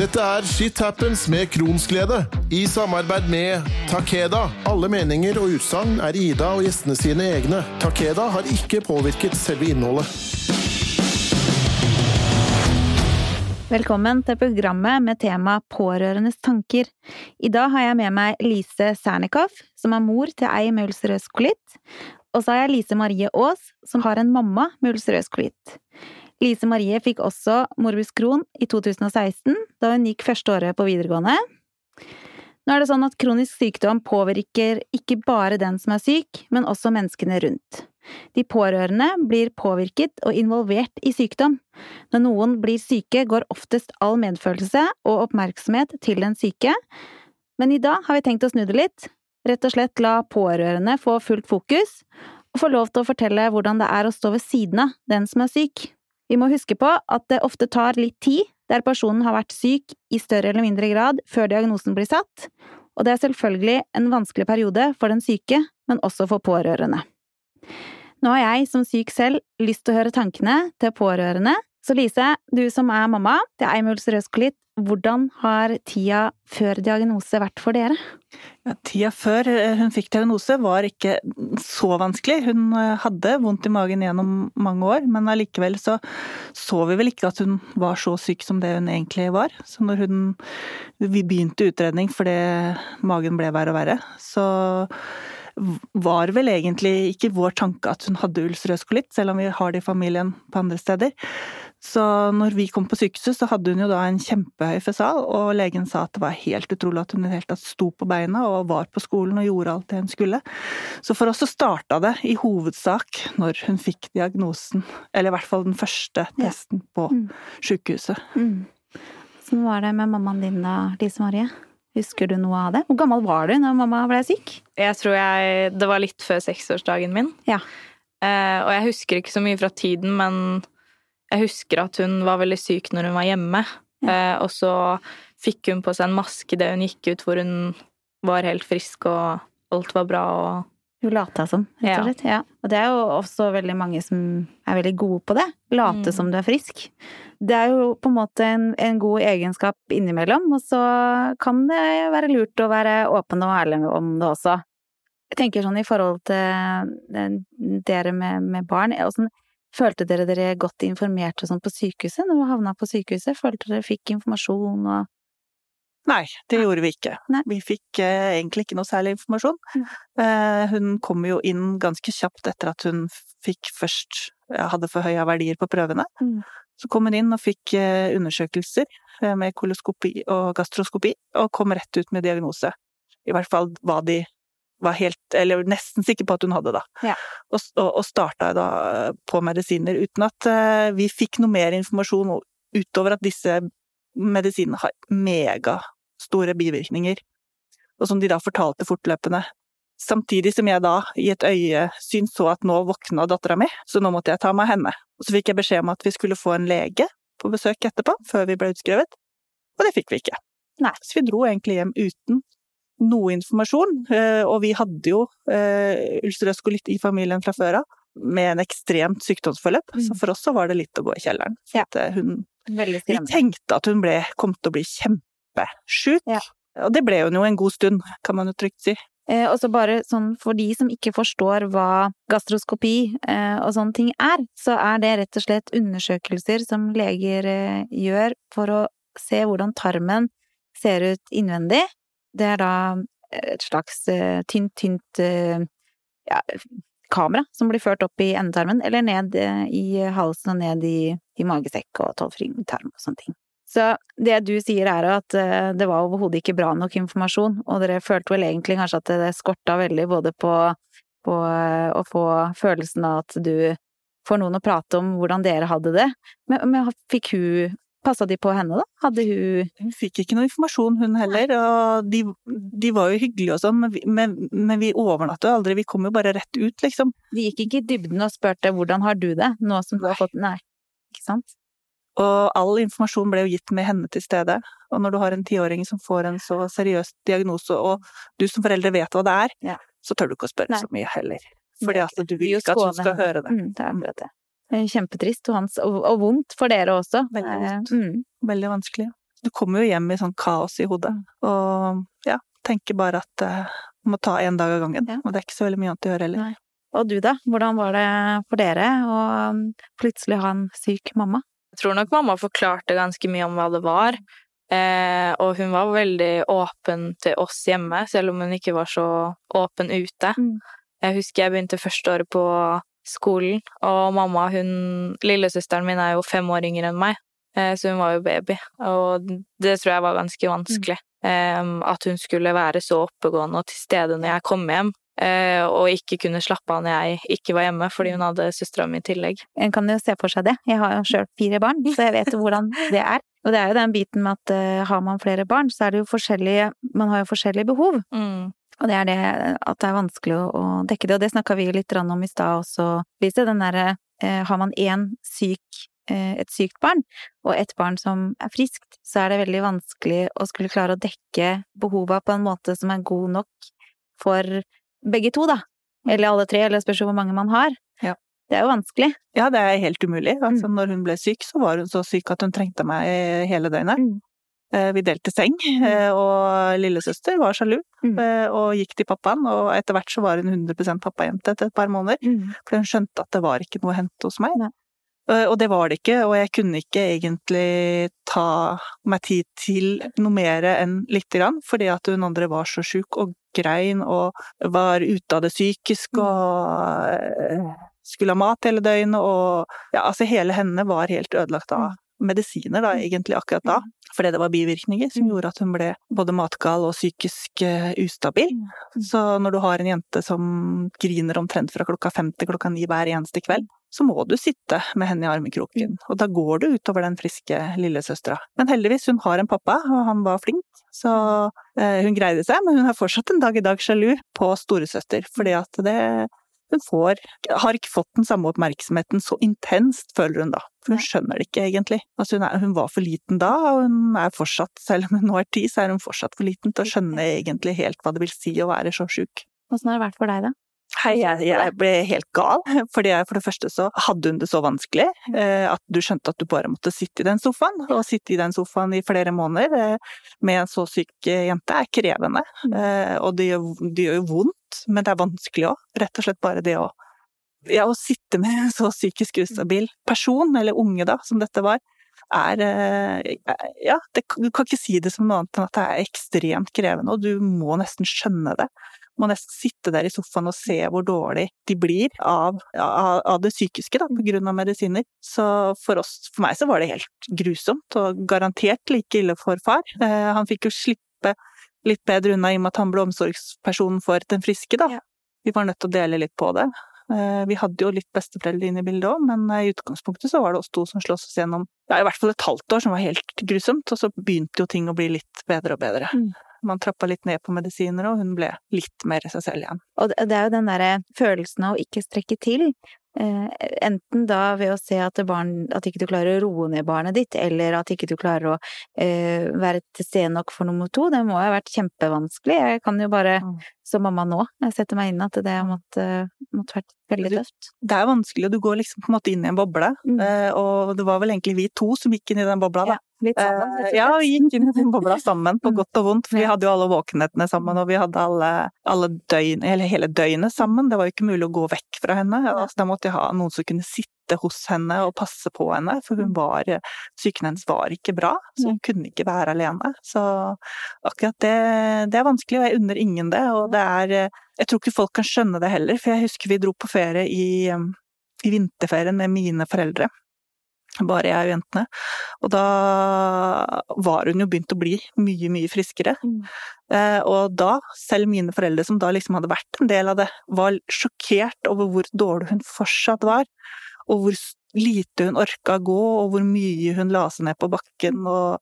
Dette er Shit Happens med Kronsglede, i samarbeid med Takeda. Alle meninger og utsagn er Ida og gjestene sine egne. Takeda har ikke påvirket selve innholdet. Velkommen til programmet med tema Pårørendes tanker. I dag har jeg med meg Lise Sernikoff, som er mor til ei med ulcerøs kolitt. Og så har jeg Lise Marie Aas, som har en mamma med ulcerøs kolitt. Lise Marie fikk også morbus Crohn i 2016, da hun gikk første året på videregående. Nå er det sånn at kronisk sykdom påvirker ikke bare den som er syk, men også menneskene rundt. De pårørende blir påvirket og involvert i sykdom. Når noen blir syke, går oftest all medfølelse og oppmerksomhet til den syke, men i dag har vi tenkt å snu det litt. Rett og slett la pårørende få fullt fokus, og få lov til å fortelle hvordan det er å stå ved siden av den som er syk. Vi må huske på at det ofte tar litt tid der personen har vært syk i større eller mindre grad før diagnosen blir satt, og det er selvfølgelig en vanskelig periode for den syke, men også for pårørende. Nå har jeg som syk selv lyst til å høre tankene til pårørende, så Lise, du som er mamma til Eimuls kolitt, hvordan har tida før diagnose vært for dere? Ja, tida før eh, hun fikk diagnose var ikke så vanskelig. Hun eh, hadde vondt i magen gjennom mange år, men allikevel så så vi vel ikke at hun var så syk som det hun egentlig var. Så når hun Vi begynte utredning fordi magen ble verre og verre, så var vel egentlig ikke vår tanke at hun hadde ulcerøs kolitt, selv om vi har det i familien på andre steder. Så når vi kom på sykehuset, så hadde hun jo da en kjempehøy fesal, og legen sa at det var helt utrolig at hun i det hele tatt sto på beina og var på skolen og gjorde alt det hun skulle. Så for oss så starta det i hovedsak når hun fikk diagnosen, eller i hvert fall den første testen på mm. sykehuset. Mm. Sånn var det med mammaen din da, Lise Marie? Husker du noe av det? Hvor gammel var du når mamma ble syk? Jeg tror jeg Det var litt før seksårsdagen min. Ja. Eh, og jeg husker ikke så mye fra tiden, men jeg husker at hun var veldig syk når hun var hjemme. Ja. Eh, og så fikk hun på seg en maske idet hun gikk ut, hvor hun var helt frisk og alt var bra og hun lata som, rett og slett. Ja. Og det er jo også veldig mange som er veldig gode på det. Late mm. som du er frisk. Det er jo på en måte en, en, god egenskap innimellom, og så kan det være lurt å være åpen og ærlig om det også. Jeg tenker sånn i forhold til eh, dere med, med barn, åssen Følte dere dere godt informert og sånn på sykehuset når dere havna på sykehuset? Følte dere fikk informasjon og Nei, det Nei. gjorde vi ikke. Nei. Vi fikk eh, egentlig ikke noe særlig informasjon. Mm. Eh, hun kom jo inn ganske kjapt etter at hun fikk først hadde hadde forhøya verdier på prøvene. Mm. Så kom hun inn og fikk eh, undersøkelser eh, med koloskopi og gastroskopi, og kom rett ut med diagnose. I hvert fall hva de var helt, eller nesten sikker på at hun hadde, da. Ja. Og, og, starta da på medisiner, uten at uh, vi fikk noe mer informasjon utover at disse medisinene har megastore bivirkninger, og som de da fortalte fortløpende. Samtidig som jeg da i et øyesyn så at nå våkna dattera mi, så nå måtte jeg ta meg henne. Og så fikk jeg beskjed om at vi skulle få en lege på besøk etterpå, før vi ble utskrevet, og det fikk vi ikke. Nei. Så vi dro egentlig hjem uten noe informasjon, eh, og vi hadde jo eh, ulcerøs kolitt i familien fra før av, med en ekstremt sykdomsforløp, mm. så for oss så var det litt å gå i kjelleren. Ja. Eh, hun, vi tenkte at hun ble, kom til å bli kjempesjuk, ja. og det ble hun jo en god stund, kan man jo trygt si. Eh, og så bare sånn for de som ikke forstår hva gastroskopi eh, og sånne ting er, så er det rett og slett undersøkelser som leger eh, gjør for å se hvordan tarmen ser ut innvendig, det er da et slags uh, tynt, tynt uh, ja, kamera som blir ført opp i endetarmen, eller ned i halsen og ned i, i magesekk og tolvfingertarm og sånne ting. Så det du sier er at det var overhodet ikke bra nok informasjon, og dere følte vel egentlig kanskje at det skorta veldig både på, på å få følelsen av at du får noen å prate om hvordan dere hadde det, men, men fikk hun Passa de på henne, da? Hadde hun Hun fikk ikke noe informasjon, hun heller. Og de, de var jo hyggelige og sånn, men, men, vi overnatta aldri. Vi kom jo bare rett ut, liksom. De gikk ikke i dybden og spurte 'hvordan har du det', nå som du har fått Nei. Ikke sant? Og all informasjon ble jo gitt med henne til stede. Og når du har en tiåring som får en så seriøs diagnose, og du som foreldre vet hva det er, ja. så tør du ikke å spørre Nei. så mye heller. Fordi at du vil ikke at hun skal høre det. Mm, det er akkurat det. Kjempetrist og, hans, og, og, vondt for dere også. Veldig vondt. Mm. Veldig vanskelig. Du kommer jo hjem i sånn kaos i hodet, og ja, tenker bare at uh, må ta én dag av gangen. Ja. Og det er ikke så veldig mye annet å gjøre heller. Nei. Og du da, hvordan var det for dere å um, plutselig ha en syk mamma? Jeg tror nok mamma forklarte ganske mye om hva det var. Eh, og hun var veldig åpen til oss hjemme, selv om hun ikke var så åpen ute. Mm. Jeg husker jeg begynte første året på skolen, og mamma, hun Lillesøsteren min er jo fem år yngre enn meg, eh, så hun var jo baby. Og det tror jeg var ganske vanskelig. Mm. at hun skulle være så oppegående og til stede når jeg kom hjem. eh, Og ikke kunne slappe av når jeg ikke var hjemme, fordi hun hadde søstera mi i tillegg. En kan jo se for seg det. Jeg har jo sjøl fire barn, så jeg vet hvordan det er. Og det er jo den biten med at eh, har man flere barn, så er det jo forskjellige Man har jo forskjellige behov. Mm. Og det er det at det er vanskelig å, dekke det, og det snakka vi litt om i stad også, Lise. Den derre eh, Har man én syk, eh, et sykt barn, og et barn som er friskt, så er det veldig vanskelig å skulle klare å dekke behova på en måte som er god nok for begge to, da. Eller alle tre, eller spørs hvor mange man har. Ja. Det er jo vanskelig. Ja, det er helt umulig. Altså, Når hun ble syk, så var hun så syk at hun trengte meg hele døgnet. Mm. Eh, Vi delte seng, eh, og lillesøster var sjalu Mm. eh, og gikk til pappaen. Og etter hvert så var hun 100 pappajente etter et par måneder, for hun skjønte at det var ikke noe å hente hos meg. Nei. Og det var det ikke, og jeg kunne ikke egentlig ta meg tid til noe mer enn lite grann, fordi at hun andre var så sjuk og grein og var ute av det psykisk og skulle ha mat hele døgnet og ja, altså hele henne var helt ødelagt av medisiner da, egentlig akkurat da. Fordi det var bivirkninger som gjorde at hun ble både matgal og psykisk eh, ustabil. Så når du har en jente som griner omtrent fra klokka fem til klokka ni hver eneste kveld, så må du sitte med henne i armekroken. Og da går det utover den friske lillesøstera. Men heldigvis, hun har en pappa, og han var flink, så eh, hun greide seg. Men hun er fortsatt en dag i dag sjalu på storesøster, fordi at det hun får, har ikke fått den samme oppmerksomheten så intenst, føler hun da. For hun skjønner det ikke egentlig. Altså hun, er, hun var for liten da, og hun er fortsatt, selv om hun nå er ti, så er hun fortsatt for liten til å skjønne egentlig helt hva det vil si å være så sjuk. Åssen har det vært for deg, da? Hei, jeg, jeg ble helt gal, fordi jeg, for det første så hadde hun det så vanskelig eh, at du skjønte at du bare måtte sitte i den sofaen, og sitte i den sofaen i flere måneder eh, med en så syk eh, jente er krevende. Eh, og det gjør, det gjør jo vondt, men det er vanskelig òg. Rett og slett bare det å ja, å sitte med en så psykisk ustabil person, eller unge da, som dette var, er eh, Ja, det, du kan ikke si det som noe annet enn at det er ekstremt krevende, og du må nesten skjønne det. Må nesten sitte der i sofaen og se hvor dårlig de blir av, av, av det psykiske, da, på grunn av medisiner. Så for oss, for meg så var det helt grusomt, og garantert like ille for far. Eh, han fikk jo slippe litt bedre unna i og med at han ble omsorgspersonen for den friske, da. Ja. Vi var nødt til å dele litt på det. Eh, Vi hadde jo litt besteforeldre inne i bildet òg, men eh, i utgangspunktet så var det oss to som sloss oss gjennom ja, i hvert fall et halvt år som var helt grusomt, og så begynte jo ting å bli litt bedre og bedre. Mm. Man trappa litt ned på medisiner, og hun ble litt mer seg selv igjen. Og det er jo den derre følelsen av å ikke strekke til. Eh, enten da ved å se at, barn, at ikke du klarer å roe ned barnet ditt, eller at ikke du klarer å eh, være til stede nok for nummer to. Det må ha vært kjempevanskelig. Jeg kan jo bare, Mm. Som mamma nå, jeg setter meg inn at det måtte, måtte vært veldig tøft. Det er vanskelig, og du går liksom på en måte inn i en boble, Mm. eh, og det var vel egentlig vi to som gikk inn i den bobla, da. Litt sammen, rett og Eh, Ja, vi gikk inn i den bobla sammen, på Mm. godt og vondt. For vi hadde jo alle våkenhetene sammen, og vi hadde alle, alle døgn, eller hele døgnet sammen. Det var jo ikke mulig å gå vekk fra henne. Altså, da måtte jeg ha noen som kunne sitte hos henne og passe på henne, for hun var Psyken hennes var ikke bra, så hun kunne ikke være alene. Så akkurat det, det er vanskelig, og jeg unner ingen det. Og det er Jeg tror ikke folk kan skjønne det heller, for jeg husker vi dro på ferie i, i vinterferien med mine foreldre bare jeg og jentene. Og da var hun jo begynt å bli mye, mye friskere. Mm. Eh, og da, selv mine foreldre som da liksom hadde vært en del av det, var sjokkert over hvor dårlig hun fortsatt var. Og hvor lite hun orka å gå, og hvor mye hun la seg ned på bakken. Og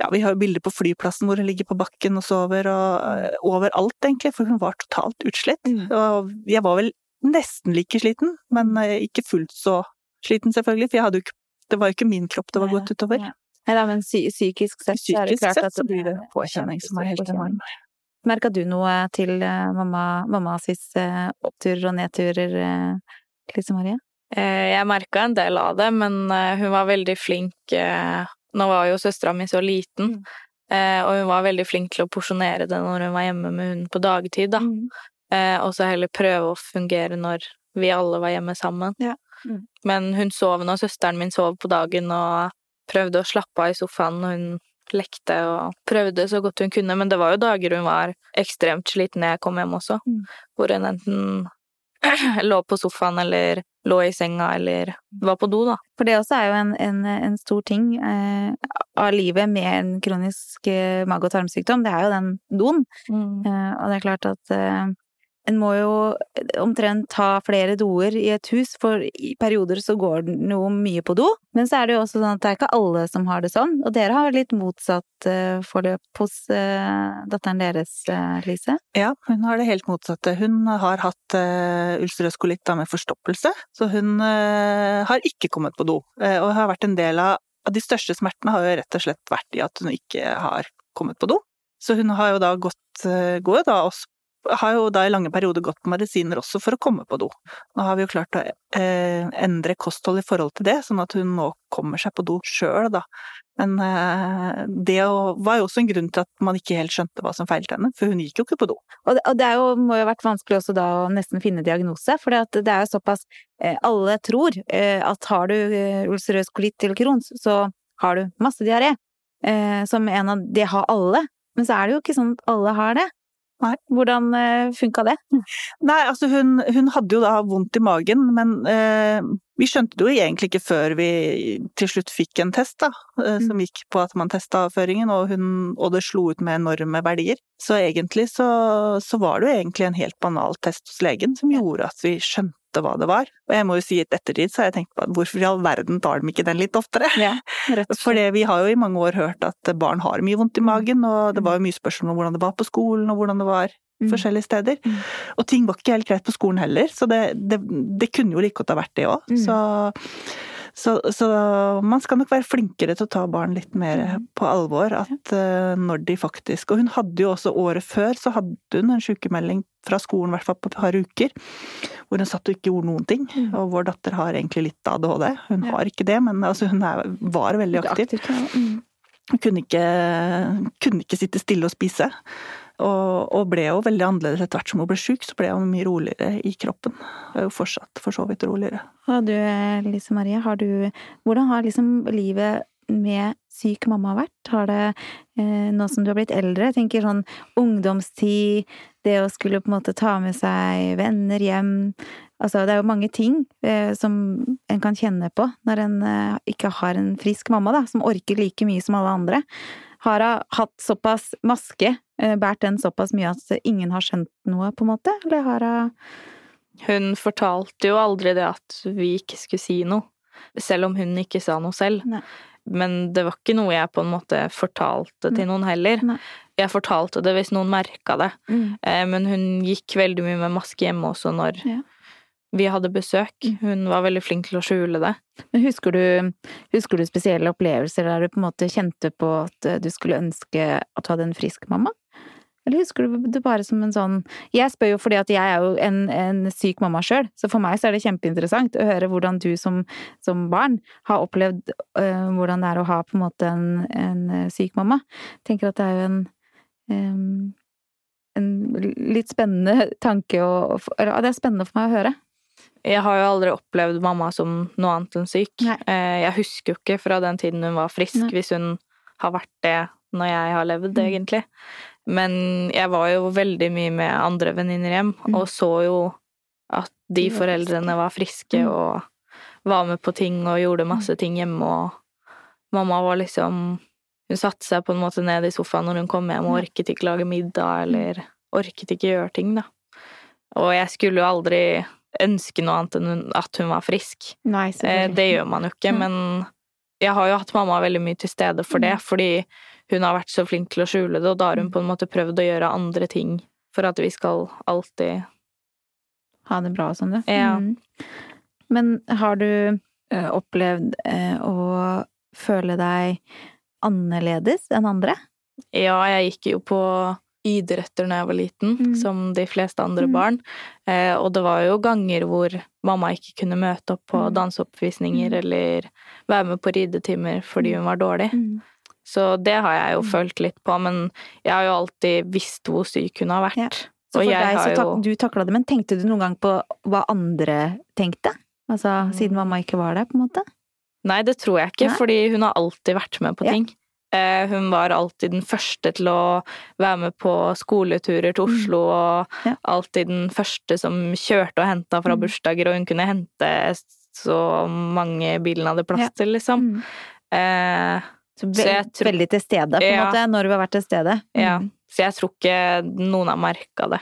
ja, vi har jo bilder på flyplassen hvor hun ligger på bakken og sover, og eh, overalt egentlig, for hun var totalt utslitt. Mm. Og jeg var vel nesten like sliten, men eh, ikke fullt så sliten selvfølgelig, for jeg hadde jo ikke det var jo ikke min kropp det var gått utover. ja. Nei da, men psy psykisk sett så er det klart sett at så blir det påkjenning som er helt enorm. Merka du noe til mamma, mamma, mammas eh, oppturer og nedturer, eh, Lise Marie? Eh, Jeg merka en del av det, men eh, hun var veldig flink eh, Nå var jo søstera mi så liten, Mm. og hun var veldig flink til å porsjonere det når hun var hjemme med hunden på dagtid, da. Mm. Og så heller prøve å fungere når vi alle var hjemme sammen. Ja. Mm. Men hun sov når søsteren min sov på dagen, og prøvde å slappe av i sofaen når hun lekte og prøvde så godt hun kunne, men det var jo dager hun var ekstremt sliten når jeg kom hjem også, Mm. hvor hun enten lå på sofaen eller lå i senga eller var på do, da. For det også er jo en, en, en stor ting eh, av livet med en kronisk eh, mage- og tarmsykdom. Det er jo den doen. Eh, og det er klart at eh, en må jo omtrent ta flere doer i et hus, for i perioder så går det jo mye på do. Men så er det jo også sånn at det er ikke alle som har det sånn. Og dere har litt motsatt eh, forløp hos eh, datteren deres, eh, Lise. Ja, hun har det helt motsatte. Hun har hatt ulcerøs kolitt med forstoppelse, så hun eh, har ikke kommet på do. Eh, og har vært en del av, de største smertene har jo rett og slett vært i at hun ikke har kommet på do. Så hun har jo da gått, eh, går jo da også har jo da i lange perioder gått på medisiner også for å komme på do. Nå har vi jo klart å eh, endre kosthold i forhold til det, sånn at hun nå kommer seg på do sjøl, da. Men eh, det var jo også en grunn til at man ikke helt skjønte hva som feilte henne, for hun gikk jo ikke på do. Og det, og det jo, må jo ha vært vanskelig også da å nesten finne diagnose, for det er jo såpass eh, Alle tror eh, at har du eh, ulcerøs kolitt eller Crohns, så har du masse diaré. Eh, som en av Det har alle. Men så er det jo ikke sånn at alle har det. Nei. Hvordan eh, funka det? Nei, altså hun, hun hadde jo da vondt i magen, men eh, vi skjønte det jo egentlig ikke før vi til slutt fikk en test, da, eh, som gikk på at man testa avføringen, og, hun, og det slo ut med enorme verdier. Så egentlig så, så var det jo egentlig en helt banal test hos legen som gjorde at vi skjønte hva det var. Og jeg må jo si at ettertid så har jeg tenkt på at hvorfor i all verden tar de ikke den litt oftere? Ja, For vi har jo i mange år hørt at barn har mye vondt i magen, og det var jo mye spørsmål om hvordan det var på skolen, og hvordan det var Mm. forskjellige steder. Mm. Og ting var ikke helt greit på skolen heller, så det, det, det kunne jo like godt ha vært det òg. Mm. Så, så, så man skal nok være flinkere til å ta barn litt mer Mm. på alvor. At eh, når de faktisk Og hun hadde jo også året før, så hadde hun en sykemelding fra skolen, i hvert fall på et par uker, hvor hun satt og ikke gjorde noen ting. Mm. Og vår datter har egentlig litt ADHD. Hun Ja. har ikke det, men altså, hun er, var veldig aktiv. Mm. Hun kunne kunne ikke sitte stille og spise. Og, og ble jo veldig annerledes etter hvert som hun ble syk, så ble hun mye roligere i kroppen. Og er jo fortsatt for så vidt roligere. Og du, Lise Marie, har du Hvordan har liksom livet med syk mamma vært? Har det, eh, nå som du har blitt eldre, tenker sånn ungdomstid, det å skulle på en måte ta med seg venner hjem Altså, det er jo mange ting eh, som en kan kjenne på når en eh, ikke har en frisk mamma, da, som orker like mye som alle andre. Har hun hatt såpass maske, eh, båret den såpass mye at ingen har skjønt noe, på en måte? Eller har hun Hun fortalte jo aldri det at vi ikke skulle si noe, selv om hun ikke sa noe selv. Nei. Men det var ikke noe jeg på en måte fortalte til noen heller. Nei. Jeg fortalte det hvis noen merka det, mm. Eh, men hun gikk veldig mye med maske hjemme også når Ja. Vi hadde besøk. Mm. Hun var veldig flink til å skjule det. Men husker du, husker du spesielle opplevelser der du på en måte kjente på at eh, du skulle ønske at du hadde en frisk mamma? Eller husker du det bare som en sånn Jeg spør jo fordi at jeg er jo en, en syk mamma sjøl, så for meg så er det kjempeinteressant å høre hvordan du som, som barn har opplevd øh, hvordan det er å ha på en måte en, en øh, syk mamma. Tenker at det er jo en øh, en litt spennende tanke å det er spennende for meg å høre. Jeg har jo aldri opplevd mamma som noe annet enn syk. Nei. Eh, Jeg husker jo ikke fra den tiden hun var frisk, Nei. hvis hun har vært det når jeg har levd, Mm. egentlig. Men jeg var jo veldig mye med andre venninner hjem, Mm. og så jo at de De foreldrene var friske Mm. og var med på ting og gjorde masse ting hjemme, og mamma var liksom Hun satte seg på en måte ned i sofaen når hun kom hjem og orket ikke lage middag, eller orket ikke gjøre ting, da. Og jeg skulle jo aldri ønske noe annet enn at hun var frisk. Nei, Eh, Det gjør man jo ikke, Nei. men jeg har jo hatt mamma veldig mye til stede for det, fordi hun har vært så flink til å skjule det, og da har hun på en måte prøvd å gjøre andre ting for at vi skal alltid ha det bra og sånn. Ja. Mm. Men har du opplevd å føle deg annerledes enn andre? Ja, jeg gikk jo på idretter når jeg var liten, Mm. som de fleste andre Mm. barn. Eh, og det var jo ganger hvor mamma ikke kunne møte opp på Mm. danseoppvisninger Mm. eller være med på ridetimer fordi hun var dårlig. Mm. Så det har jeg jo Mm. følt litt på, men jeg har jo alltid visst hvor syk hun har vært. Ja. Så for deg så tak du takla det, men tenkte du noen gang på hva andre tenkte? Altså Mm. siden mamma ikke var der, på en måte? Nei, det tror jeg ikke, Nei. fordi hun har alltid vært med på ting. Eh, hun var alltid den første til å være med på skoleturer til Oslo, og Mm. Ja. alltid den første som kjørte og henta fra Mm. bursdager, og hun kunne hente så mange bilen hadde plass Ja. til, liksom. Mm. Eh, Så, Så jeg tror- veldig til stede, på en Ja. måte, når du har vært til stede. ja. Mm. Så jeg tror ikke noen har merka det.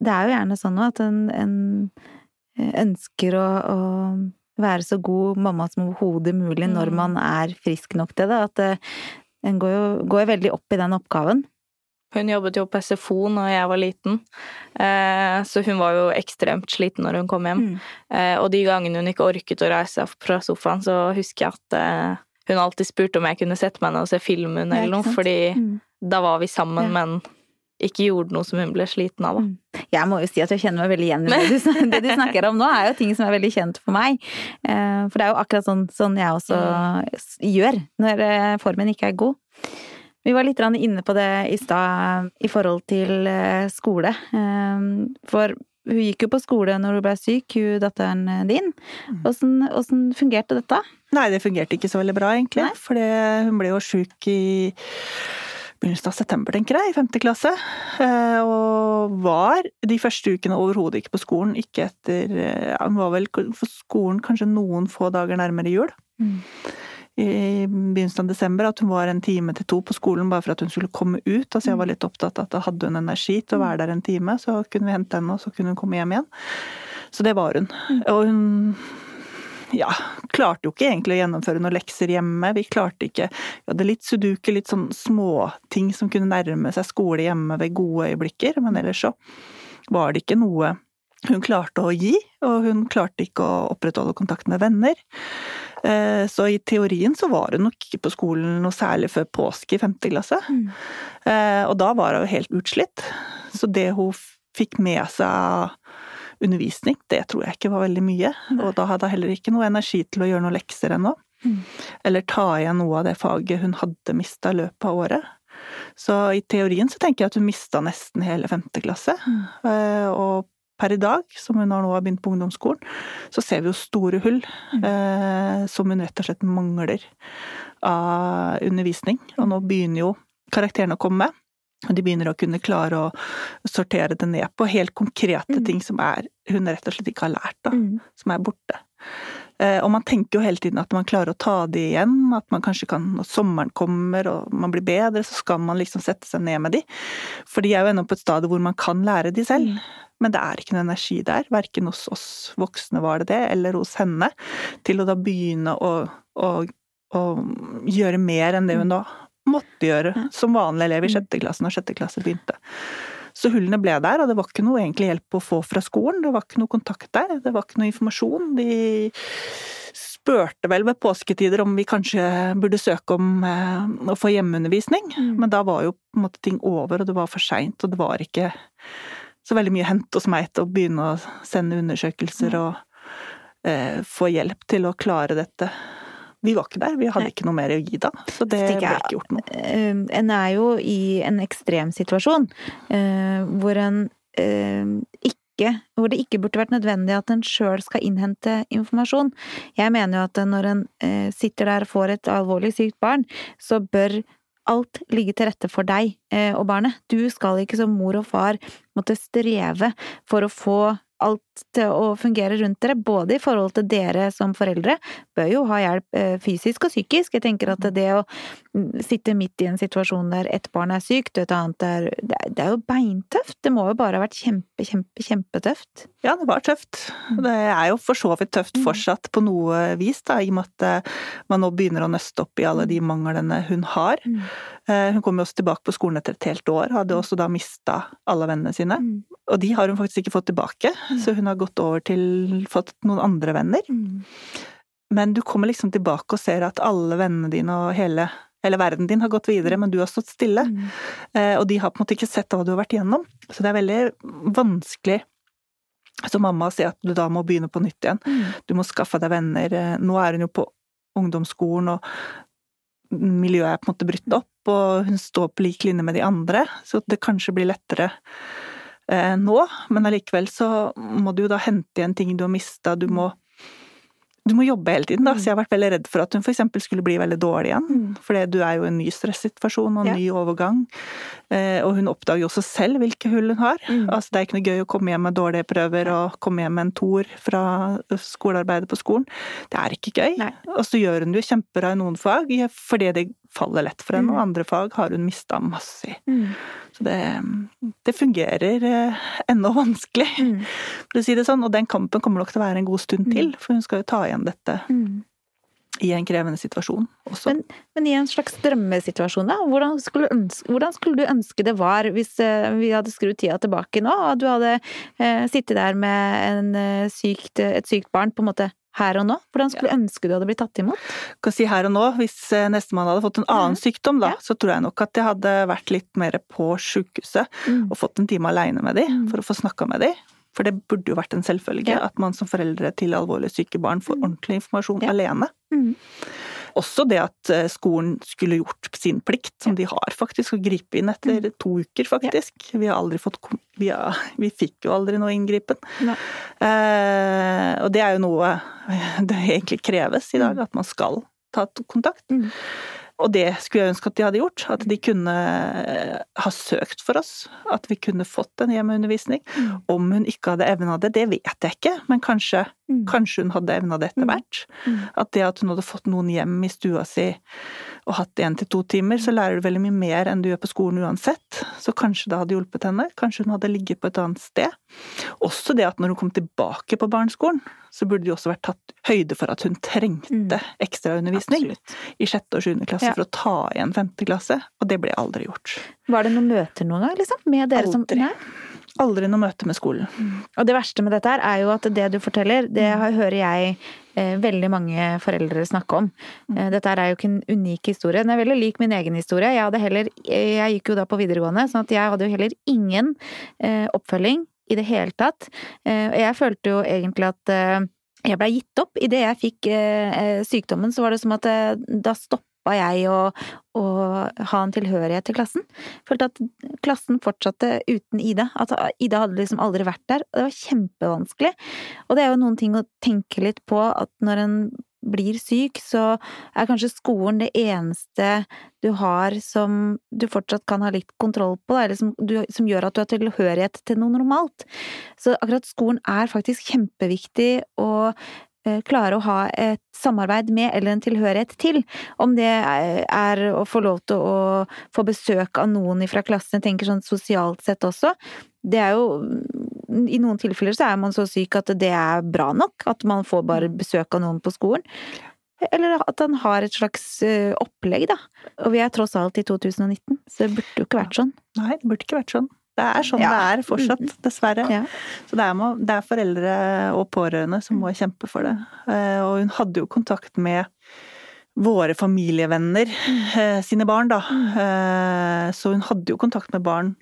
Det er jo gjerne sånn nå at en, en ønsker å, å være så god mamma som overhodet mulig når Mm. man er frisk nok til det. At det, en går jo går veldig opp i den oppgaven. Hun jobbet jo på SFO når jeg var liten, eh, så hun var jo ekstremt sliten når hun kom hjem. Mm. Eh, og de gangene hun ikke orket å reise seg fra sofaen, så husker jeg at eh, hun alltid spurte om jeg kunne sette meg ned og se film hun eller noe, fordi Mm. da var vi sammen, Ja. men ikke gjorde noe som hun ble sliten av. Da. Mm. Jeg må jo si at jeg kjenner meg veldig igjen i det du, det du snakker om nå, er jo ting som er veldig kjent for meg. Eh, For det er jo akkurat sånn, sånn jeg også s- gjør når eh, formen ikke er god. Vi var litt inne på det i stad i forhold til eh, skole. For hun gikk jo på skole når hun ble syk, hun datteren din. Mm. Åssen åssen fungerte dette? Nei, det fungerte ikke så veldig bra, egentlig. For hun ble jo sjuk i begynnelsen av september, tenker jeg, i femte klasse. Eh, Og var de første ukene overhodet ikke på skolen. Ikke etter ja, var vel for skolen kanskje noen få dager nærmere jul. Mm. I begynnelsen av desember at hun var en time til to på skolen bare for at hun skulle komme ut. Altså jeg var litt opptatt av at da hadde hun energi til å være der en time, så kunne vi hente henne, og så kunne hun komme hjem igjen. Så det var hun. Og hun ja, klarte jo ikke egentlig å gjennomføre noen lekser hjemme. Vi klarte ikke Vi hadde litt sudoku, litt sånn småting som kunne nærme seg skole hjemme ved gode øyeblikker, men ellers så var det ikke noe hun klarte å gi, og hun klarte ikke å opprettholde kontakt med venner. Eh, Så i teorien så var hun nok ikke på skolen noe særlig før påske i femte klasse. Mm. Eh, Og da var hun helt utslitt. Så det hun fikk med seg av undervisning, det tror jeg ikke var veldig mye. Og da hadde hun heller ikke noe energi til å gjøre noen lekser ennå. Mm. Eller ta igjen noe av det faget hun hadde mista i løpet av året. Så i teorien så tenker jeg at hun mista nesten hele femte klasse. Mm. Eh, Og per i dag, som hun har nå har begynt på ungdomsskolen, så ser vi jo store hull Mm. eh, som hun rett og slett mangler av undervisning. Og nå begynner jo karakterene å komme. Og de begynner å kunne klare å sortere det ned på helt konkrete Mm. ting som er, hun rett og slett ikke har lært, da. Mm. Som er borte. Eh, Og man tenker jo hele tiden at man klarer å ta det igjen, at man kanskje kan, når sommeren kommer og man blir bedre, så skal man liksom sette seg ned med de. For de er jo ennå på et stadium hvor man kan lære de selv. Mm. Men det er ikke noe energi der, verken hos oss voksne var det det, eller hos henne, til å da begynne å, å, å gjøre mer enn det hun da måtte gjøre som vanlige elever i Mm. sjette klasse når sjette klasse begynte. Så hullene ble der, og det var ikke noe egentlig hjelp å få fra skolen. Det var ikke noe kontakt der, det var ikke noe informasjon. De spurte vel ved påsketider om vi kanskje burde søke om eh, å få hjemmeundervisning, Mm. men da var jo på en måte ting over, og det var for seint, og det var ikke så veldig mye hent hos meg til å begynne å sende undersøkelser og eh, få hjelp til å klare dette. Vi var ikke der, vi hadde ikke noe mer å gi da, så det ble ikke gjort noe. Eh, en er jo i en ekstrem situasjon eh, hvor en eh, ikke hvor det ikke burde vært nødvendig at en sjøl skal innhente informasjon. Jeg mener jo at når en sitter der og får et alvorlig sykt barn, så bør alt ligge til rette for deg og barnet. Du skal ikke som mor og far måtte streve for å få alt til å fungere rundt dere, både i forhold til dere som foreldre, bør jo ha hjelp eh, fysisk og psykisk. Jeg tenker at det å mm, sitte midt i en situasjon der ett barn er sykt, og et annet er det, er jo beintøft. Det må jo bare ha vært kjempe, kjempe, kjempetøft. Ja, det var tøft. Det er jo for så vidt tøft Mm. fortsatt på noe vis, da, i og med at eh, man nå begynner å nøste opp i alle de manglene hun har. Mm. Eh, Hun kom jo også tilbake på skolen etter et helt år, hadde også da mista alle vennene sine. Mm. Og de har hun faktisk ikke fått tilbake, så hun har gått over til fått noen andre venner. Mm. Men du kommer liksom tilbake og ser at alle vennene dine og hele, Eller verden din har gått videre, men du har stått stille. Mm. Eh, og de har på en måte ikke sett hva du har vært igjennom. Så det er veldig vanskelig som mamma å si at du da må begynne på nytt igjen. Mm. Du må skaffe deg venner. Eh, Nå er hun jo på ungdomsskolen, og miljøet er på en måte brutt opp, og hun står på lik linje med de andre, så det kanskje blir lettere nå. Men allikevel så må du jo da hente igjen ting du har mista. Du må du må jobbe hele tiden, da. Mm. Så jeg har vært veldig redd for at hun f.eks. skulle bli veldig dårlig igjen. Mm. For du er jo i en ny stressituasjon og en Ja. ny overgang. Eh, og hun oppdager jo også selv hvilke hull hun har. Mm. Altså det er ikke noe gøy å komme hjem med dårlige prøver og komme hjem med en toer fra skolearbeidet på skolen. Det er ikke gøy. Nei. Og så gjør hun det jo kjempebra i noen fag fordi det faller lett for henne, Mm. og andre fag har hun mista masse i. Mm. Så det, det fungerer eh, ennå vanskelig, Mm. for å si det sånn. Og den kampen kommer nok til å være en god stund til, for hun skal jo ta igjen dette Mm. i en krevende situasjon også. Men, men i en slags drømmesituasjon, da? Hvordan skulle, ønske, hvordan skulle du ønske det var hvis eh, vi hadde skrudd tida tilbake nå, og du hadde eh, sittet der med en, eh, sykt, et sykt barn på en måte her og nå? Hvordan skulle du ønske du hadde blitt tatt imot? kan si her og nå, hvis eh, nestemann hadde fått en annen mm. sykdom, da, Ja. så tror jeg nok at jeg hadde vært litt mer på sjukehuset og fått en time aleine med de, Mm. for å få snakka med de. For det burde jo vært en selvfølge Ja. at man som foreldre til alvorlig syke barn får Mm. ordentlig informasjon Ja. alene. Mm. Også det at eh, skolen skulle gjort sin plikt, som de har faktisk, å gripe inn etter Mm. to uker, faktisk. Vi har aldri fått vi, har, vi fikk jo aldri noe inngripen. Eh, og det er jo noe det egentlig kreves i dag, Mm. at man skal ta kontakt. Mm. Og det skulle jeg ønske at de hadde gjort. At de kunne eh, ha søkt for oss. At vi kunne fått en hjemmeundervisning. Mm. Om hun ikke hadde evna det, det vet jeg ikke, men kanskje. Kanskje hun hadde evna det etter Mm. hvert. Mm. At det at hun hadde fått noen hjem i stua si og hatt én til to timer, så lærer du veldig mye mer enn du gjør på skolen uansett. Så kanskje det hadde hjulpet henne. Kanskje hun hadde ligget på et annet sted. Også det at når hun kom tilbake på barneskolen, så burde det også vært tatt høyde for at hun trengte Mm. ekstraundervisning i sjette og sjuende klasse Ja. for å ta igjen femte klasse, og det ble aldri gjort. Var det noen møter noen gang, liksom? Med dere som Nei? Aldri noe møte med skolen. Og det verste med dette her er jo at det du forteller, det Mm. hører jeg eh, veldig mange foreldre snakke om. Mm. Eh, dette her er jo ikke en unik historie. Den er veldig lik min egen historie. Jeg heller eh, Jeg gikk jo da på videregående, sånn at jeg hadde jo heller ingen eh, oppfølging i det hele tatt. Eh, og jeg følte jo egentlig at jeg blei gitt opp. Idet jeg fikk sykdommen, så var det som at da stoppa jeg å, å ha en tilhørighet til klassen. Følte at klassen fortsatte uten Ida. At Ida hadde liksom aldri vært der. Og det var kjempevanskelig. Og det er jo noen ting å tenke litt på, at når en blir syk, så er kanskje skolen det eneste du har som du fortsatt kan ha litt kontroll på, eller som, du, som gjør at du har tilhørighet til noe normalt. Så akkurat skolen er faktisk kjempeviktig eh, klare å ha et samarbeid med eller en tilhørighet til. Om det er å få lov til å få besøk av noen fra klassen, jeg tenker sånn sosialt sett også. Det er jo I noen tilfeller så er man så syk at det er bra nok, at man får bare besøk av noen på skolen. Eller at han har et slags eh, opplegg, da. Og vi er tross alt i 2019, så det burde jo ikke vært sånn. Nei, det burde ikke vært sånn. Det er sånn Ja. det er fortsatt, dessverre. Ja. Så det er, må, det er foreldre og pårørende som må kjempe for det. Eh, Og hun hadde jo kontakt med våre familievenner eh, sine barn, da. Eh, Så hun hadde jo kontakt med barn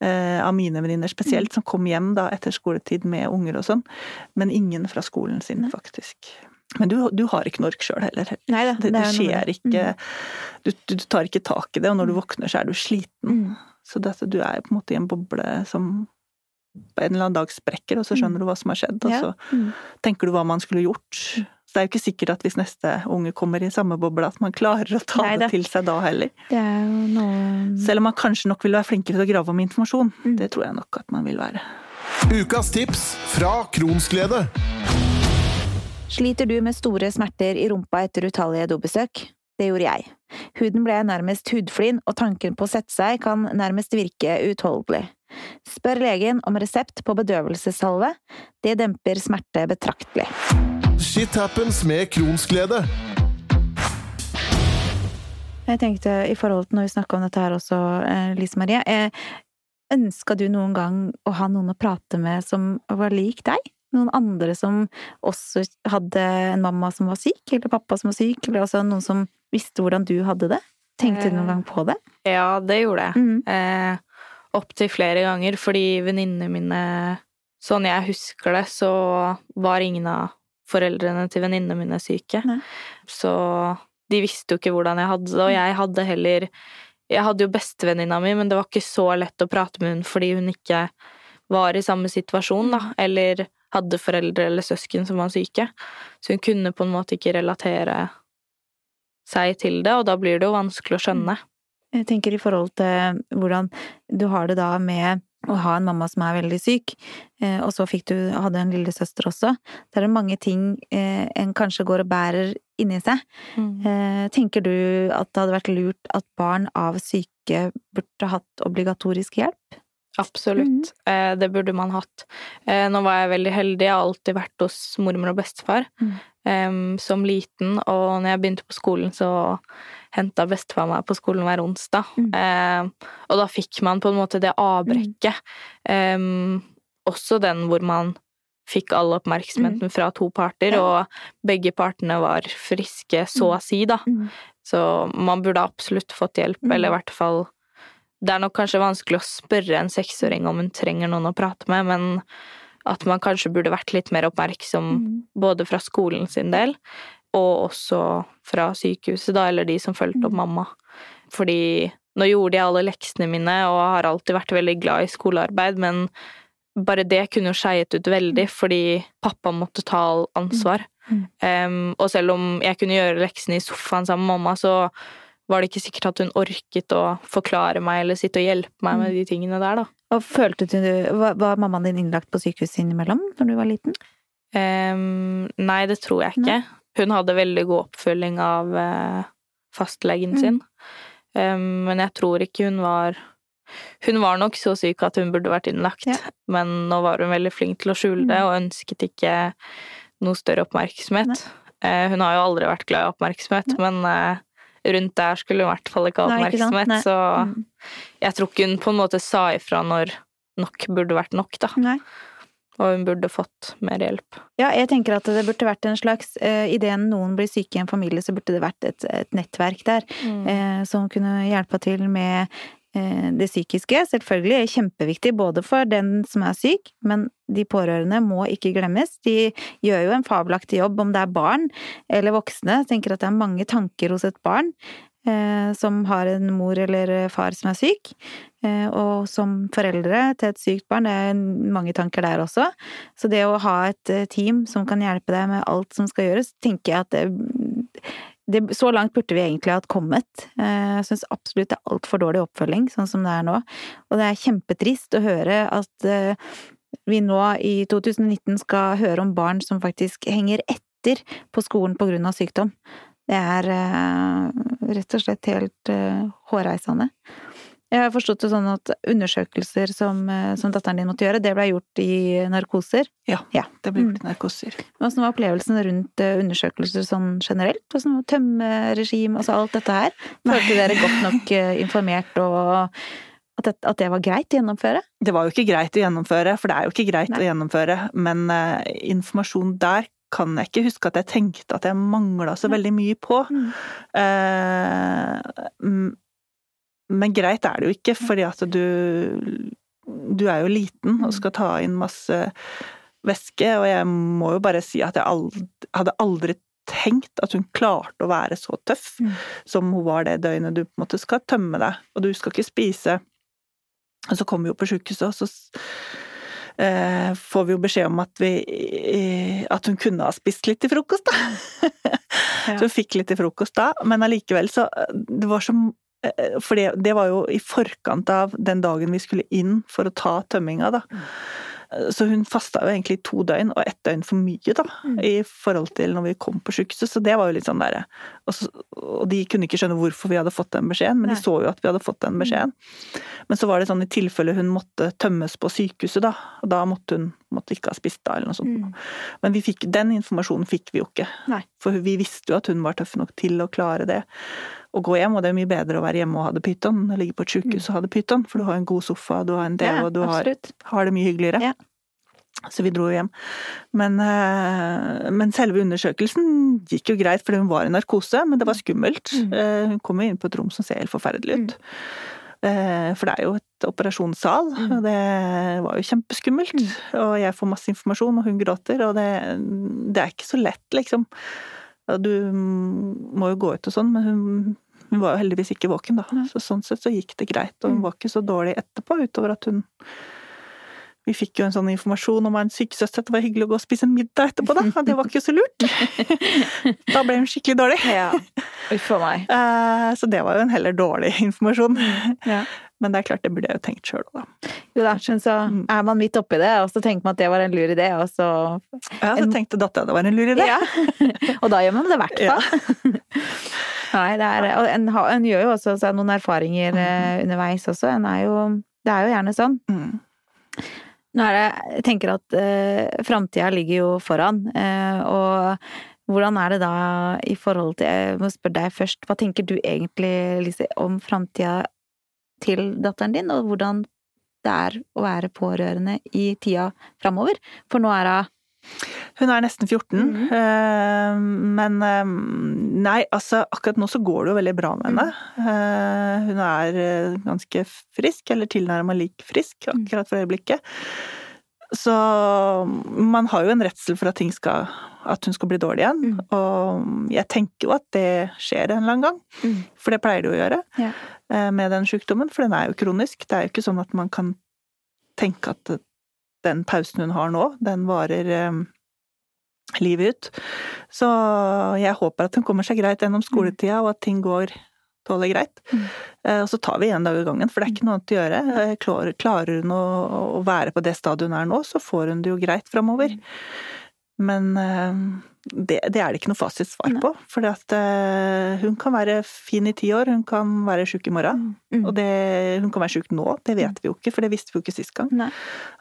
eh, av mine venninner spesielt, som kom hjem da etter skoletid med unger og sånn. Men ingen fra skolen sin, faktisk. Men du, du har ikke ork sjøl heller. Nei det, Det, det, er noe skjer ikke du, du, du tar ikke tak i det, og når du våkner så er du sliten. Mm. Så dette, du er på en måte i en boble som på en eller annen dag sprekker, og så skjønner du hva som har skjedd, og Ja. så Mm. tenker du hva man skulle gjort. Så det er jo ikke sikkert at hvis neste unge kommer i samme boble, at man klarer å ta Neida. det til seg da heller. Det er jo noe Selv om man kanskje nok vil være flinkere til å grave om informasjon. Mm. Det tror jeg nok at man vil være. Ukas tips fra Kronsglede. Sliter du med store smerter i rumpa etter utallige dobesøk? Det gjorde jeg. Huden ble nærmest hudflin, og tanken på å sette seg kan nærmest virke uutholdelig. Spør legen om resept på bedøvelsessalve. Det demper smerte betraktelig. Shit happens med Kronsglede. Jeg tenkte i forhold til når vi snakka om dette her også, eh, Lise Marie. Eh, Ønska du noen gang å ha noen å prate med som var lik deg? Noen andre som også hadde en mamma som var syk, eller pappa som var syk, eller også noen som visste hvordan du hadde det? Tenkte du noen Eh. gang på det? Ja, det gjorde jeg. Mm. Eh, Opptil flere ganger, fordi venninnene mine Sånn jeg husker det, så var ingen av foreldrene til venninnene mine syke. Nei. Så de visste jo ikke hvordan jeg hadde det, og jeg hadde heller Jeg hadde jo bestevenninna mi, men det var ikke så lett å prate med hun fordi hun ikke var i samme situasjon, da, eller hadde foreldre eller søsken som var syke. Så hun kunne på en måte ikke relatere seg til det, og da blir det jo vanskelig å skjønne. Jeg tenker i forhold til hvordan du har det da med å ha en mamma som er veldig syk, eh, og så fikk du, hadde en lillesøster også. Det er mange ting eh, en kanskje går og bærer inni seg. Mm. Tenker du at det hadde vært lurt at barn av syke burde hatt obligatorisk hjelp? Absolutt. Eh, Det burde man hatt. Eh, Nå var jeg veldig heldig, jeg har alltid vært hos mormor og bestefar Mm. em, som liten, og når jeg begynte på skolen, så henta bestefar meg på skolen hver onsdag. Mm. Eh, og da fikk man på en måte det avbrekket. Også den hvor man fikk all oppmerksomheten fra to parter, Mm. Og begge partene var friske, så å si, da. Mm. Så man burde absolutt fått hjelp, Mm. eller i hvert fall Det er nok kanskje vanskelig å spørre en seksåring om hun trenger noen å prate med, men at man kanskje burde vært litt mer oppmerksom Mm. både fra skolen sin del, og også fra sykehuset, da, eller de som fulgte opp Mm. mamma. Fordi nå gjorde jeg alle leksene mine, og har alltid vært veldig glad i skolearbeid, men bare det kunne jo skeiet ut veldig, fordi pappa måtte ta all ansvar. Mm. Um, og selv om jeg kunne gjøre leksene i sofaen sammen med mamma, så var det ikke sikkert at hun orket å forklare meg eller sitte og hjelpe meg med de tingene der, da. Og følte du Var, mammaen din innlagt på sykehuset innimellom når du var liten? Um, nei, det tror jeg ikke. Nei. Hun hadde veldig god oppfølging av uh, fastlegen Mm. sin. Um, men jeg tror ikke hun var Hun var nok så syk at hun burde vært innlagt, Ja. men nå var hun veldig flink til å skjule det, Mm. og ønsket ikke noe større oppmerksomhet. Uh, hun har jo aldri vært glad i oppmerksomhet, men eh, rundt der skulle i hvert fall ikke ha Nei, ikke oppmerksomhet, så Mm. jeg tror ikke hun på en måte sa ifra når nok burde vært nok, da. Nei. Og hun burde fått mer hjelp. Ja, jeg tenker at det burde vært en slags uh, Idet noen blir syke i en familie, så burde det vært et, et nettverk der eh, som kunne hjelpe til med eh, det psykiske. Selvfølgelig er kjempeviktig både for den som er syk, men de pårørende må ikke glemmes. De gjør jo en fabelaktig jobb, om det er barn eller voksne. Jeg tenker at det er mange tanker hos et barn eh, som har en mor eller far som er syk. Eh, og som foreldre til et sykt barn, det er mange tanker der også. Så det å ha et eh, team som kan hjelpe deg med alt som skal gjøres, tenker jeg at det, det Så langt burde vi egentlig ha kommet. Eh, Jeg syns absolutt det er altfor dårlig oppfølging, sånn som det er nå. Og det er kjempetrist å høre at eh, vi nå i 2019 skal høre om barn som faktisk henger etter på skolen på grunn av sykdom. Det er eh, rett og slett helt hårreisende. Jeg har forstått det sånn at undersøkelser som, eh, som datteren din måtte gjøre, det ble gjort i narkoser. Ja, Ja. det Mm. gjort i narkoser. Åssen var opplevelsen rundt eh, undersøkelser sånn generelt? Var tømmeregime, altså alt dette her? Følte dere godt nok eh, informert og at det, at det var greit å gjennomføre? Det var jo ikke greit å gjennomføre, for det er jo ikke greit Nei. å gjennomføre, men uh, informasjon der kan jeg ikke huske at jeg tenkte at jeg mangla så veldig mye på. Mm. Mm, men greit er det jo ikke, fordi at du Du er jo liten og skal ta inn masse væske, og jeg må jo bare si at jeg aldri, hadde aldri tenkt at hun klarte å være så tøff Mm. som hun var det døgnet du på en måte skal tømme deg, og du skal ikke spise. Og så kommer vi jo på sjukehuset, og så eh, får vi jo beskjed om at vi eh, At hun kunne ha spist litt til frokost, da. Så hun fikk litt til frokost da, men allikevel så Det var som eh, For det, det var jo i forkant av den dagen vi skulle inn for å ta tømminga, da. Så hun fasta jo egentlig to døgn, og ett døgn for mye, da, Mm. i forhold til når vi kom på sykehuset. Så det var jo litt sånn derre og, og de kunne ikke skjønne hvorfor vi hadde fått den beskjeden, men Nei. de så jo at vi hadde fått den beskjeden. Men så var det sånn i tilfelle hun måtte tømmes på sykehuset, da, og da måtte hun måtte ikke ha spist da, eller noe sånt. Mm. Men vi fikk, den informasjonen fikk vi jo ikke. Nei. For vi visste jo at hun var tøff nok til å klare det. Å gå hjem, og det er mye bedre å være hjemme og ha det pyton enn å ligge på et sykehus og ha det pyton, for du har en god sofa, du har en del, Ja, og du har, har det mye hyggeligere. Ja. Så vi dro hjem. Men, eh, men, selve undersøkelsen gikk jo greit, fordi hun var i narkose, men det var skummelt. Mm. Eh, hun kom jo inn på et rom som ser helt forferdelig ut. Mm. For det er jo et operasjonssal, mm. og det var jo kjempeskummelt. Mm. Og jeg får masse informasjon, og hun gråter, og det, det er ikke så lett, liksom. Du må jo gå ut og sånn, men hun, hun var jo heldigvis ikke våken, da. Så sånn sett så gikk det greit, og hun mm. var ikke så dårlig etterpå, utover at hun vi fikk jo en sånn informasjon om en sykesøster det var hyggelig å gå og spise en middag etterpå, da. Det var ikke så lurt. Da ble hun skikkelig dårlig. Ja. Uff meg. Eh, så det var jo en heller dårlig informasjon. Ja. Men det er klart, det burde jeg jo tenkt sjøl òg, da. Jo da, skjønner så mm. er man midt oppi det, og så tenker man at det var en lur idé, og så Ja, så tenkte dattera det var en lur idé. Ja. Og da gjør man det i hvert fall. Nei, det er Og en, en, gjør jo også noen erfaringer mm. underveis også. En er jo Det er jo gjerne sånn. Mm. Nå er det Jeg tenker at eh, framtida ligger jo foran, eh, og hvordan er det da i forhold til Jeg må spørre deg først, hva tenker du egentlig, Lise, om framtida til datteren din, og hvordan det er å være pårørende i tida framover? For nå er hun hun er nesten 14, mm -hmm. men eh, nei, altså akkurat nå så går det jo veldig bra med henne. Mm. Hun er ganske frisk, eller tilnærma lik frisk akkurat for øyeblikket. Så man har jo en redsel for at, skal, at hun skal bli dårlig igjen. Mm. Og jeg tenker jo at det skjer en eller annen gang, mm. for det pleier det å gjøre ja. Eh, med den sykdommen. For den er jo kronisk. Det er jo ikke sånn at man kan tenke at den pausen hun har nå, den varer um, livet ut. Så jeg håper at hun kommer seg greit gjennom skoletida, og at ting går tåler greit. Mm. Uh, og så tar vi én dag i gangen, for det er ikke noe annet å gjøre. Uh, klarer, klarer hun å, å, være på det stadiet hun er nå, så får hun det jo greit framover. Men uh, det, det, er det ikke noe fasitsvar på. For hun kan være fin i ti år, hun kan være sjuk i morgen. Mm. Og det, hun kan være sjuk nå, det vet mm. vi jo ikke, for det visste vi jo ikke sist gang. Nei.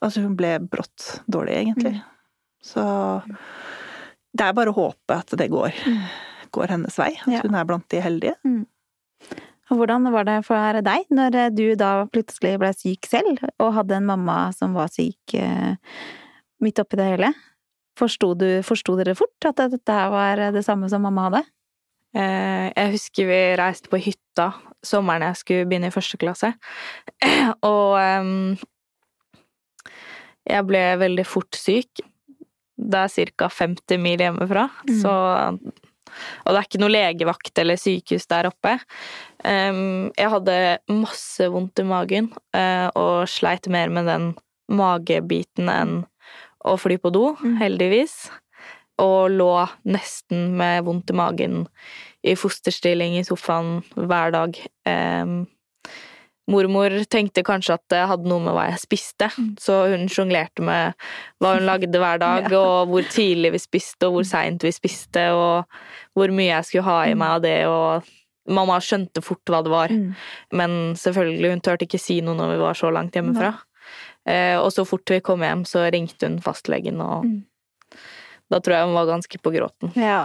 Altså hun ble brått dårlig, egentlig. Mm. Så det er bare å håpe at det går, mm. går hennes vei. At ja. hun er blant de heldige. Mm. Hvordan var det for deg når du da plutselig ble syk selv, og hadde en mamma som var syk eh, midt oppi det hele? Forsto, dere fort at dette var det samme som mamma hadde? Eh, jeg husker vi reiste på hytta sommeren jeg skulle begynne i første klasse, og jeg ble veldig fort syk. Det er ca. 50 mil hjemmefra, mm. så Og det er ikke noe legevakt eller sykehus der oppe. Jeg hadde masse vondt i magen uh, og sleit mer med den magebiten enn å fly på do, mm. heldigvis. Og lå nesten med vondt i magen i fosterstilling i sofaen hver dag. Um, mormor tenkte kanskje at det hadde noe med hva jeg spiste, mm. så hun sjonglerte med hva hun lagde hver dag, og hvor tidlig vi spiste, og hvor seint vi spiste, og hvor mye jeg skulle ha i mm. meg av det, og Mamma skjønte fort hva det var, mm. men selvfølgelig, hun turte ikke si noe når vi var så langt hjemmefra. Eh, og så fort vi kom hjem, så ringte hun fastlegen, og da tror jeg hun var ganske på gråten. Ja.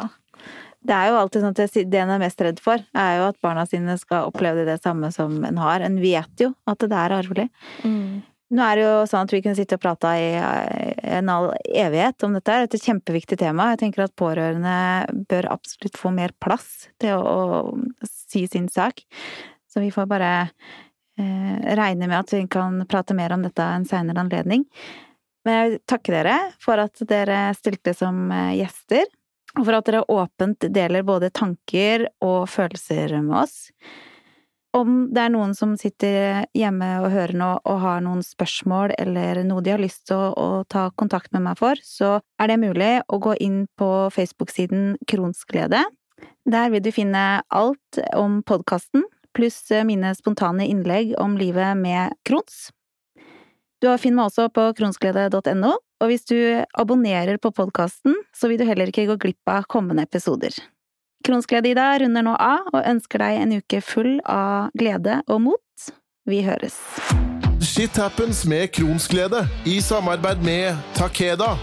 Det er jo alltid sånn at det en er mest redd for, er jo at barna sine skal oppleve det samme som en har. En vet jo at det er arvelig. Mm. Nå er det jo sånn at vi kunne sitte og prate i en all evighet om dette. Det er et kjempeviktig tema. Jeg tenker at pårørende bør absolutt få mer plass til å, å si sin sak. Så vi får bare eh, regne med at vi kan prate mer om dette en seinere anledning. Men jeg vil takke dere for at dere stilte som eh, gjester og for at dere åpent deler både tanker og følelser med oss. Om det er noen som sitter hjemme og hører nå og har noen spørsmål eller noe de har lyst til å, å ta kontakt med meg for, så er det mulig å gå inn på Facebook-siden Kronsglede. Der vil du finne alt om podkasten, pluss mine spontane innlegg om livet med Krons. Du finner meg også på kronsglede.no, og hvis du abonnerer på podkasten, så vil du heller ikke gå glipp av kommende episoder. Kronsglede-Ida runder nå av og ønsker deg en uke full av glede og mot. Vi høres. Shit happens med Kronsglede i samarbeid med Takeda.